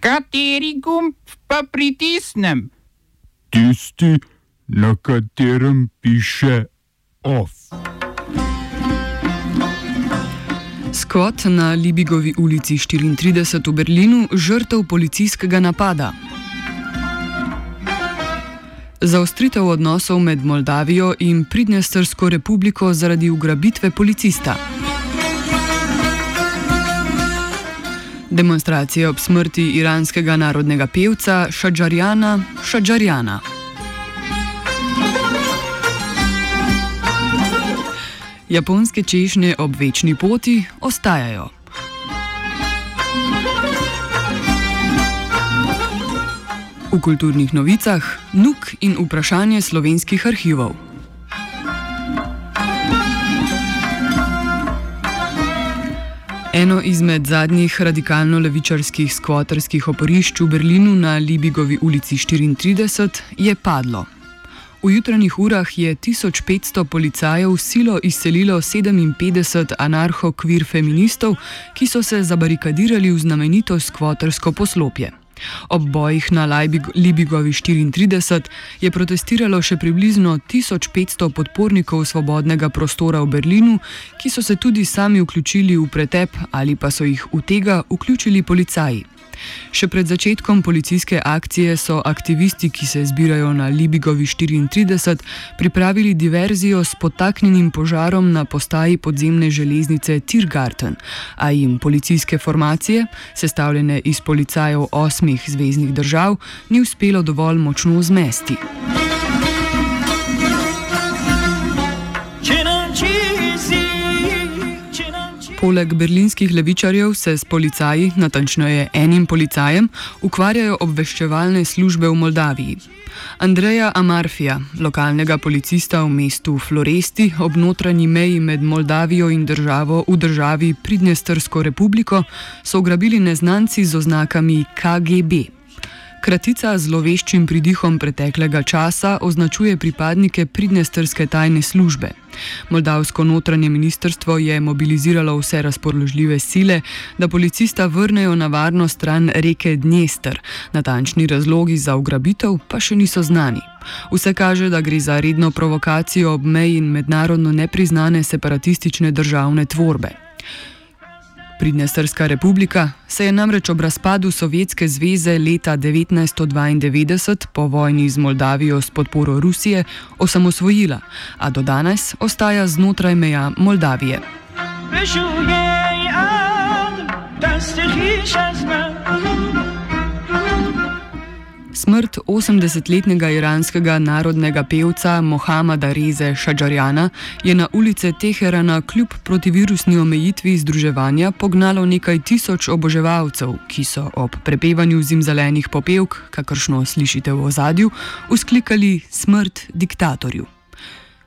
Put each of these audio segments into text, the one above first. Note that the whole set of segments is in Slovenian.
Kateri gumb pa pritisnem? Tisti, na katerem piše OF. Skot na Libigovi ulici 34 v Berlinu, žrtev policijskega napada. Zaostritev odnosov med Moldavijo in Pridnestrsko republiko zaradi ugrabitve policista. Demonstracije ob smrti iranskega narodnega pevca Šadžarjana Šadžarjana. Japonske češnje ob večni poti ostajajo. V kulturnih novicah nuk in vprašanje slovenskih arhivov. Eno izmed zadnjih radikalno-levičarskih skvoterskih oporišč v Berlinu na Libigovi ulici 34 je padlo. V jutranjih urah je 1500 policajev silo izselilo 57 anarcho-kvir feministov, ki so se zabarikadirali v znamenito skvotersko poslopje. Ob bojih na Libigovi 34 je protestiralo še približno 1500 podpornikov svobodnega prostora v Berlinu, ki so se tudi sami vključili v pretep ali pa so jih v tega vključili policaji. Še pred začetkom policijske akcije so aktivisti, ki se zbirajo na Libigovi 34, pripravili diverzijo s potaknjenim požarom na postaji podzemne železnice Tirgarten, a jim policijske formacije, sestavljene iz policajev osmih zvezdnih držav, ni uspelo dovolj močno zmesti. Poleg berlinskih levičarjev se s policaji, natančneje enim policajem, ukvarjajo obveščevalne službe v Moldaviji. Andreja Amarfija, lokalnega policista v mestu Floresti ob notranji meji med Moldavijo in državo v državi Pridnestrsko republiko, so ugrabili neznanci z oznakami KGB. Kratica z zloveščim pridihom preteklega časa označuje pripadnike pridnestrske tajne službe. Moldavsko notranje ministrstvo je mobiliziralo vse razpoložljive sile, da policista vrnejo na varno stran reke Dnester. Natančni razlogi za ugrabitev pa še niso znani. Vse kaže, da gre za redno provokacijo ob meji in mednarodno nepriznane separatistične državne tvorbe. Pridnestrska republika se je namreč ob razpadu Sovjetske zveze leta 1992 po vojni z Moldavijo s podporo Rusije osamosvojila, a do danes ostaja znotraj meja Moldavije. Rešujem, da ste hiša. Smrt 80-letnega iranskega narodnega pevca Mohameda Reze Šadžarjana je na ulice Teherana kljub protivirusni omejitvi združevanja pognalo nekaj tisoč oboževalcev, ki so ob prepevanju zimzelenih popevk, kakršno slišite v ozadju, usklikali smrt diktatorju.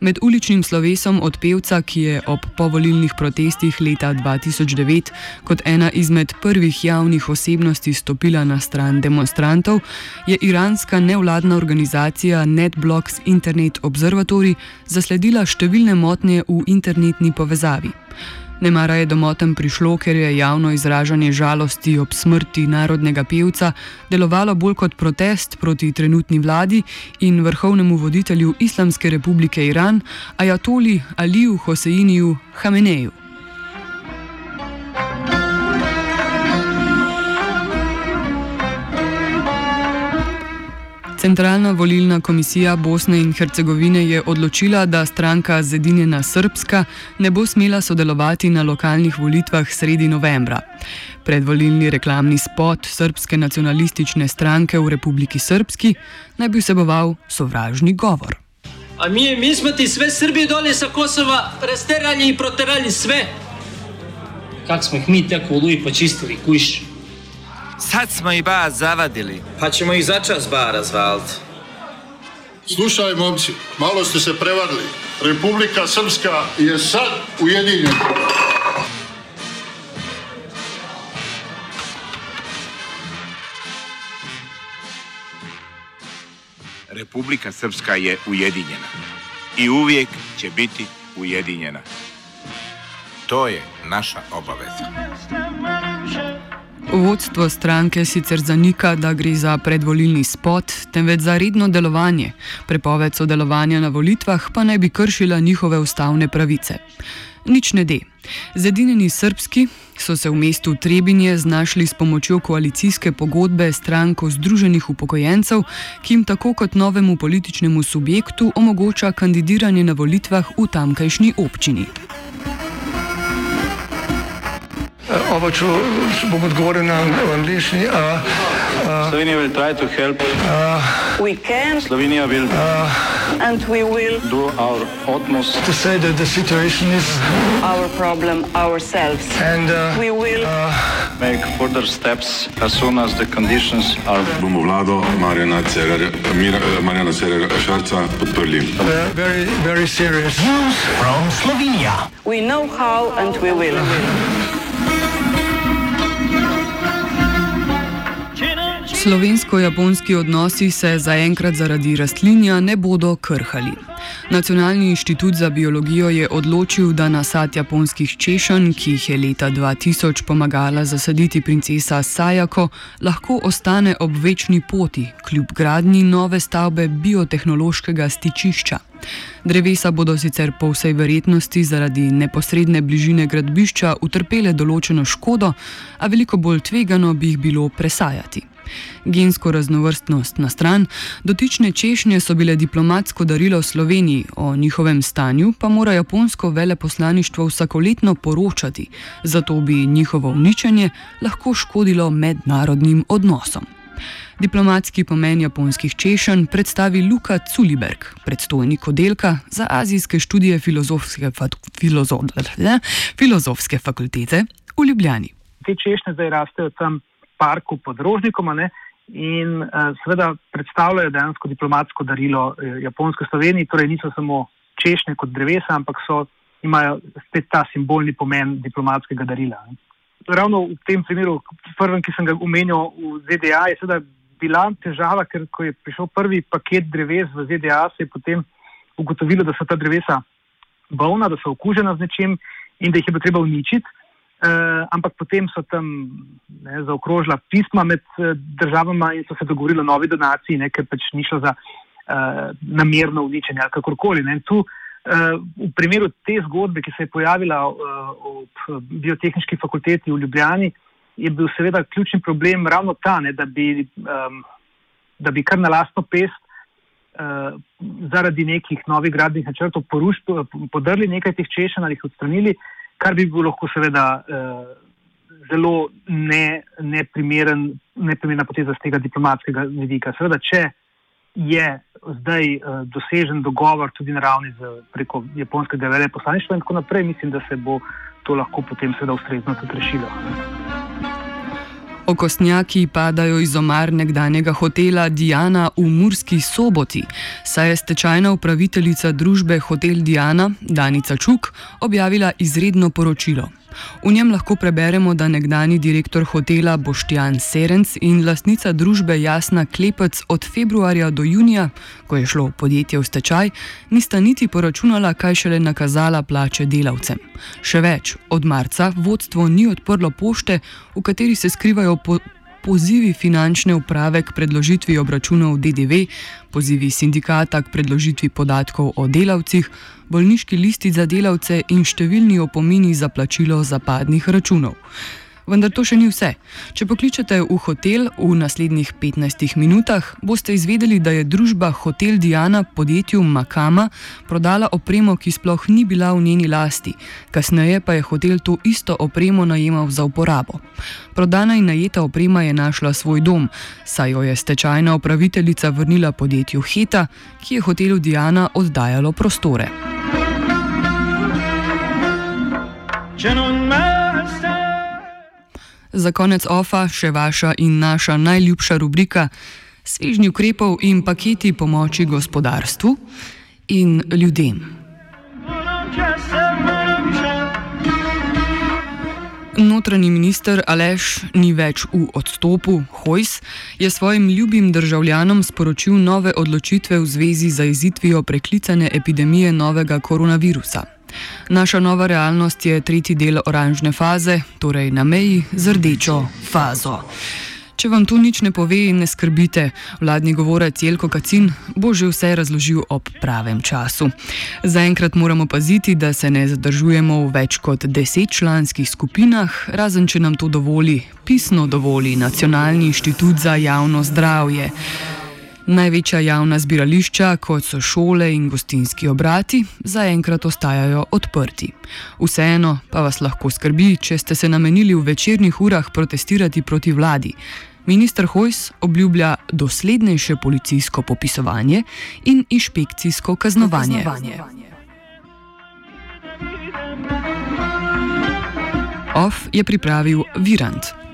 Med uličnim slovesom od pevca, ki je ob povolilnih protestih leta 2009 kot ena izmed prvih javnih osebnosti stopila na stran demonstrantov, je iranska nevladna organizacija NetBlocks Internet Observatory zasledila številne motnje v internetni povezavi. Nemara je domotem prišlo, ker je javno izražanje žalosti ob smrti narodnega pevca delovalo bolj kot protest proti trenutni vladi in vrhovnemu voditelju Islamske republike Iran, Ajatoli Aliju Hoseiniju Hameneju. Centralna volilna komisija Bosne in Hercegovine je odločila, da stranka Zedinjena Srpska ne bo smela sodelovati na lokalnih volitvah sredi novembra. Predvolilni reklamni spot Srpske nacionalistične stranke v Republiki Srpski naj bi vseboval sovražni govor. A mi, mi smo ti sve Srbije dolje sa Kosova razterali in proterali sve. Kak smo jih mi tako v Luji počistili, kujš? Sad smo i ba zavadili. Pa ćemo ih začas ba razvaliti. Slušaj, momci, malo ste se prevarili. Republika Srpska je sad ujedinjena. Republika Srpska je ujedinjena. I uvijek će biti ujedinjena. To je naša obaveza. Vodstvo stranke sicer zanika, da gre za predvolilni spot, temveč za redno delovanje. Prepoved sodelovanja na volitvah pa naj bi kršila njihove ustavne pravice. Nič ne de. Zedinjeni srpski so se v mestu Trebinje znašli s pomočjo koalicijske pogodbe stranko Združenih upokojencev, ki jim tako kot novemu političnemu subjektu omogoča kandidiranje na volitvah v tamkajšnji občini. Oba, če bom odgovoril na angliški. Slovenija will try to help. We can. Slovenija will And we will do our utmost to say that the situation is our problem ourselves. and uh, We will make further steps as soon as the conditions are. bomo vlado Marjana Cererja, Mira, eh, Marjana Cererja Šarca podprli. uh, very, very serious. we know how and we will. Slovensko-japonski odnosi se zaenkrat zaradi rastlinja ne bodo krhali. Nacionalni inštitut za biologijo je odločil, da nasad japonskih češenj, ki jih je leta 2000 pomagala zasaditi princesa Sayako, lahko ostane ob večni poti, kljub gradnji nove stavbe biotehnološkega stičišča. Drevesa bodo sicer po vsej verjetnosti zaradi neposredne bližine gradbišča utrpele določeno škodo, a veliko bolj tvegano bi jih bilo presajati. Gensko raznovrstnost na stran, dotične češnje so bile diplomatsko darilo Sloveniji, o njihovem stanju pa mora japonsko veleposlaništvo vsakoletno poročati, zato bi njihovo uničenje lahko škodilo mednarodnim odnosom. Diplomatski pomen japonskih češenj predstavi Luka Culiberg, predstojnik oddelka za azijske študije filozofske, fa filozo filozofske fakultete v Ljubljani. Te češnje zdaj rastejo tam parku pod Rožnikom ne, in uh, seveda predstavljajo dejansko diplomatsko darilo eh, Japonske Sloveniji, torej niso samo češnje kot drevesa, ampak so, imajo spet ta simbolni pomen diplomatskega darila. Ne. Ravno v tem primeru, prvem, ki sem ga omenil v ZDA, je seveda bila težava, ker ko je prišel prvi paket dreves v ZDA, se je potem ugotovilo, da so ta drevesa bolna, da so okužena z nečim in da jih je bilo treba uničiti. Uh, ampak potem so tam ne, zaokrožila pisma med uh, državama in so se dogovorili o novi donaciji, ne, ker pač ni šlo za uh, namerno uničenje ali kakorkoli. Ne. Tu, uh, v primeru te zgodbe, ki se je pojavila uh, v biotehnički fakulteti v Ljubljani, je bil seveda ključni problem ravno ta, ne, da, bi, um, da bi kar na lastno pest uh, zaradi nekih novih gradnih načrtov poruš, podrli nekaj teh češenj ali jih odstranili kar bi bilo lahko seveda uh, zelo ne, neprimeren, neprimerna poteza z tega diplomatskega vidika. Seveda, če je zdaj uh, dosežen dogovor tudi na ravni z, preko japonskega veleposlaništva in tako naprej, mislim, da se bo to lahko potem seveda ustrezno tudi rešilo. Okostnjaki padajo iz omar nekdanjega hotela Diana v Murski soboti, saj je stečajna upraviteljica družbe Hotel Diana, Danica Čuk, objavila izredno poročilo. V njem lahko preberemo, da nekdani direktor hotela Boštjan Serenc in lastnica družbe Jasna Klepec od februarja do junija, ko je šlo podjetje v stečaj, nista niti poračunala, kaj šele nakazala plače delavcem. Še več, od marca vodstvo ni odprlo pošte, v kateri se skrivajo po pozivi finančne uprave k predložitvi obračunov DDV, pozivi sindikata k predložitvi podatkov o delavcih, bolniški listi za delavce in številni opomini za plačilo zapadnih računov. Vendar to še ni vse. Če pokličete v hotel v naslednjih 15 minutah, boste izvedeli, da je družba Hotel Diana podjetju Makama prodala opremo, ki sploh ni bila v njeni lasti. Kasneje pa je hotel to isto opremo najemal za uporabo. Prodana in najeta oprema je našla svoj dom, saj jo je stečajna upraviteljica vrnila podjetju Heta, ki je hotelu Diana oddajalo prostore. Non Za konec ofa še vaša in naša najljubša rubrika: svežnji ukrepov in paketi pomoči gospodarstvu in ljudem. Notranji minister Aleš ni več v odstopu, Hojs je svojim ljubim državljanom sporočil nove odločitve v zvezi z izitvijo preklicane epidemije novega koronavirusa. Naša nova realnost je tretji del oranžne faze, torej na meji z rdečo fazo. Če vam to nič ne pove in ne skrbite, vladni govorec Jelko Kacin bo že vse razložil ob pravem času. Zaenkrat moramo paziti, da se ne zadržujemo v več kot deset članskih skupinah, razen če nam to dovoli, pisno dovoli Nacionalni inštitut za javno zdravje. Največja javna zbirališča, kot so šole in gostinski obrati, zaenkrat ostajajo odprti. Vseeno pa vas lahko skrbi, če ste se namenili v večernih urah protestirati proti vladi. Ministr Hojs obljublja doslednejše policijsko popisovanje in inšpekcijsko kaznovanje. OF je pripravil Virant.